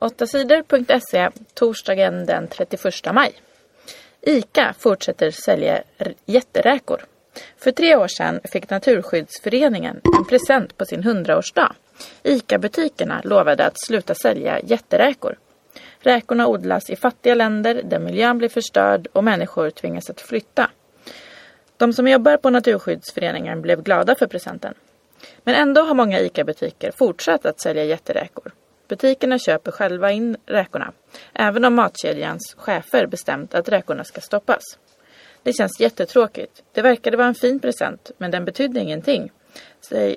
8sidor.se torsdagen den 31 maj. ICA fortsätter sälja jätteräkor. För tre år sedan fick Naturskyddsföreningen en present på sin 100-årsdag. ICA-butikerna lovade att sluta sälja jätteräkor. Räkorna odlas i fattiga länder där miljön blir förstörd och människor tvingas att flytta. De som jobbar på Naturskyddsföreningen blev glada för presenten. Men ändå har många ICA-butiker fortsatt att sälja jätteräkor. Butikerna köper själva in räkorna, även om matkedjans chefer bestämt att räkorna ska stoppas. Det känns jättetråkigt. Det verkade vara en fin present, men den betydde ingenting.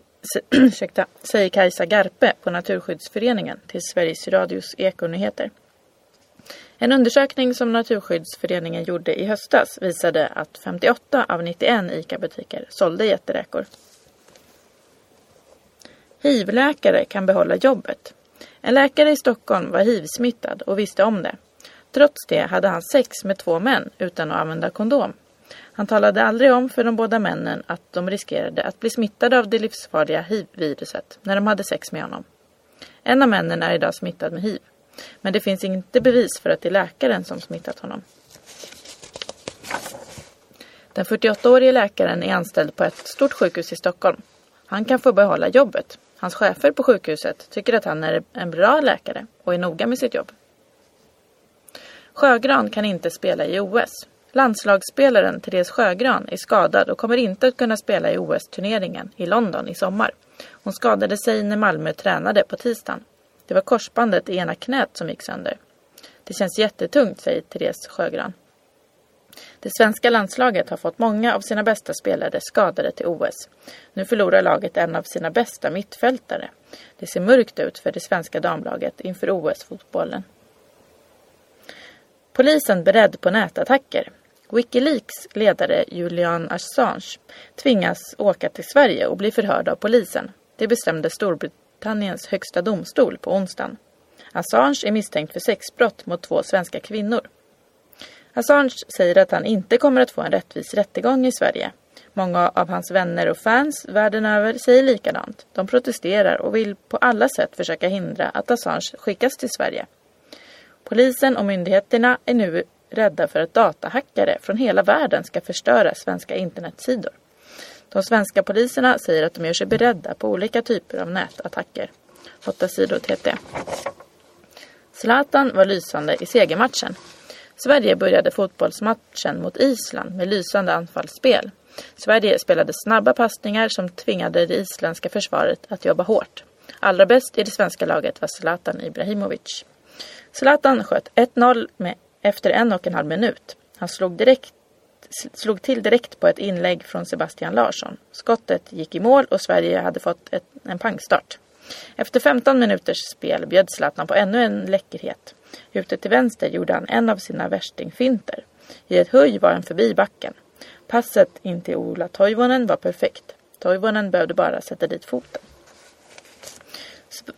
Ursäkta, säger Kajsa Garpe på Naturskyddsföreningen till Sveriges Radios Ekonyheter. En undersökning som Naturskyddsföreningen gjorde i höstas visade att 58 av 91 ICA-butiker sålde jätteräkor. Hivläkare kan behålla jobbet. En läkare i Stockholm var hiv-smittad och visste om det. Trots det hade han sex med två män utan att använda kondom. Han talade aldrig om för de båda männen att de riskerade att bli smittade av det livsfarliga hiv-viruset när de hade sex med honom. En av männen är idag smittad med hiv. Men det finns inte bevis för att det är läkaren som smittat honom. Den 48-årige läkaren är anställd på ett stort sjukhus i Stockholm. Han kan få behålla jobbet. Hans chefer på sjukhuset tycker att han är en bra läkare och är noga med sitt jobb. Sjögran kan inte spela i OS. Landslagsspelaren Therese Sjögran är skadad och kommer inte att kunna spela i OS-turneringen i London i sommar. Hon skadade sig när Malmö tränade på tisdagen. Det var korsbandet i ena knät som gick sönder. Det känns jättetungt, säger Therese Sjögran. Det svenska landslaget har fått många av sina bästa spelare skadade till OS. Nu förlorar laget en av sina bästa mittfältare. Det ser mörkt ut för det svenska damlaget inför OS-fotbollen. Polisen beredd på nätattacker. Wikileaks ledare Julian Assange tvingas åka till Sverige och bli förhörd av polisen. Det bestämde Storbritanniens högsta domstol på onsdagen. Assange är misstänkt för sexbrott mot två svenska kvinnor. Assange säger att han inte kommer att få en rättvis rättegång i Sverige. Många av hans vänner och fans världen över säger likadant. De protesterar och vill på alla sätt försöka hindra att Assange skickas till Sverige. Polisen och myndigheterna är nu rädda för att datahackare från hela världen ska förstöra svenska internetsidor. De svenska poliserna säger att de gör sig beredda på olika typer av nätattacker. 8 sidor TT. Zlatan var lysande i segermatchen. Sverige började fotbollsmatchen mot Island med lysande anfallsspel. Sverige spelade snabba passningar som tvingade det isländska försvaret att jobba hårt. Allra bäst i det svenska laget var Zlatan Ibrahimovic. Zlatan sköt 1-0 efter en och en halv minut. Han slog, direkt, slog till direkt på ett inlägg från Sebastian Larsson. Skottet gick i mål och Sverige hade fått ett, en pangstart. Efter 15 minuters spel bjöd Zlatan på ännu en läckerhet. Ute till vänster gjorde han en av sina värstingfinter. I ett höj var han förbi backen. Passet in till Ola Toivonen var perfekt. Toivonen behövde bara sätta dit foten.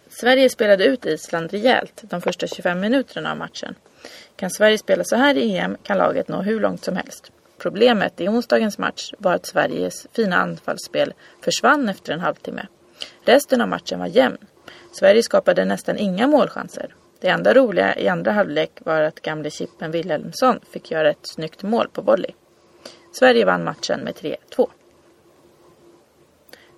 Sverige spelade ut Island rejält de första 25 minuterna av matchen. Kan Sverige spela så här i EM kan laget nå hur långt som helst. Problemet i onsdagens match var att Sveriges fina anfallsspel försvann efter en halvtimme. Resten av matchen var jämn. Sverige skapade nästan inga målchanser. Det enda roliga i andra halvlek var att gamle Chippen Wilhelmsson fick göra ett snyggt mål på volley. Sverige vann matchen med 3-2.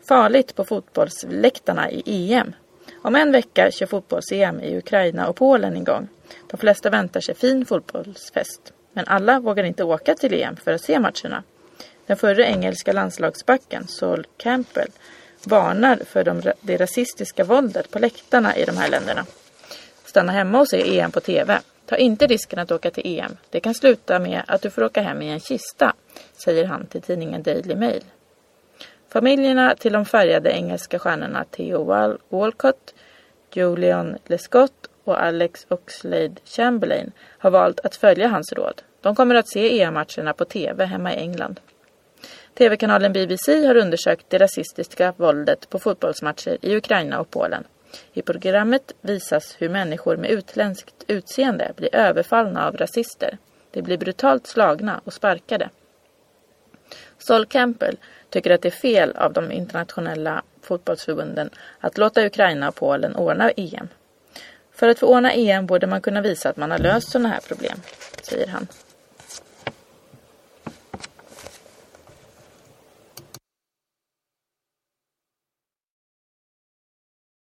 Farligt på fotbollsläktarna i EM. Om en vecka kör fotbolls-EM i Ukraina och Polen igång. De flesta väntar sig fin fotbollsfest. Men alla vågar inte åka till EM för att se matcherna. Den förre engelska landslagsbacken Sol Campbell varnar för de, det rasistiska våldet på läktarna i de här länderna. Stanna hemma och se EM på TV. Ta inte risken att åka till EM. Det kan sluta med att du får åka hem i en kista, säger han till tidningen Daily Mail. Familjerna till de färgade engelska stjärnorna Theo Walcott, Julian Lescott och Alex Oxlade Chamberlain har valt att följa hans råd. De kommer att se EM-matcherna på TV hemma i England. TV-kanalen BBC har undersökt det rasistiska våldet på fotbollsmatcher i Ukraina och Polen. I programmet visas hur människor med utländskt utseende blir överfallna av rasister. De blir brutalt slagna och sparkade. Sol Campbell tycker att det är fel av de internationella fotbollsförbunden att låta Ukraina och Polen ordna EM. För att få ordna EM borde man kunna visa att man har löst sådana här problem, säger han.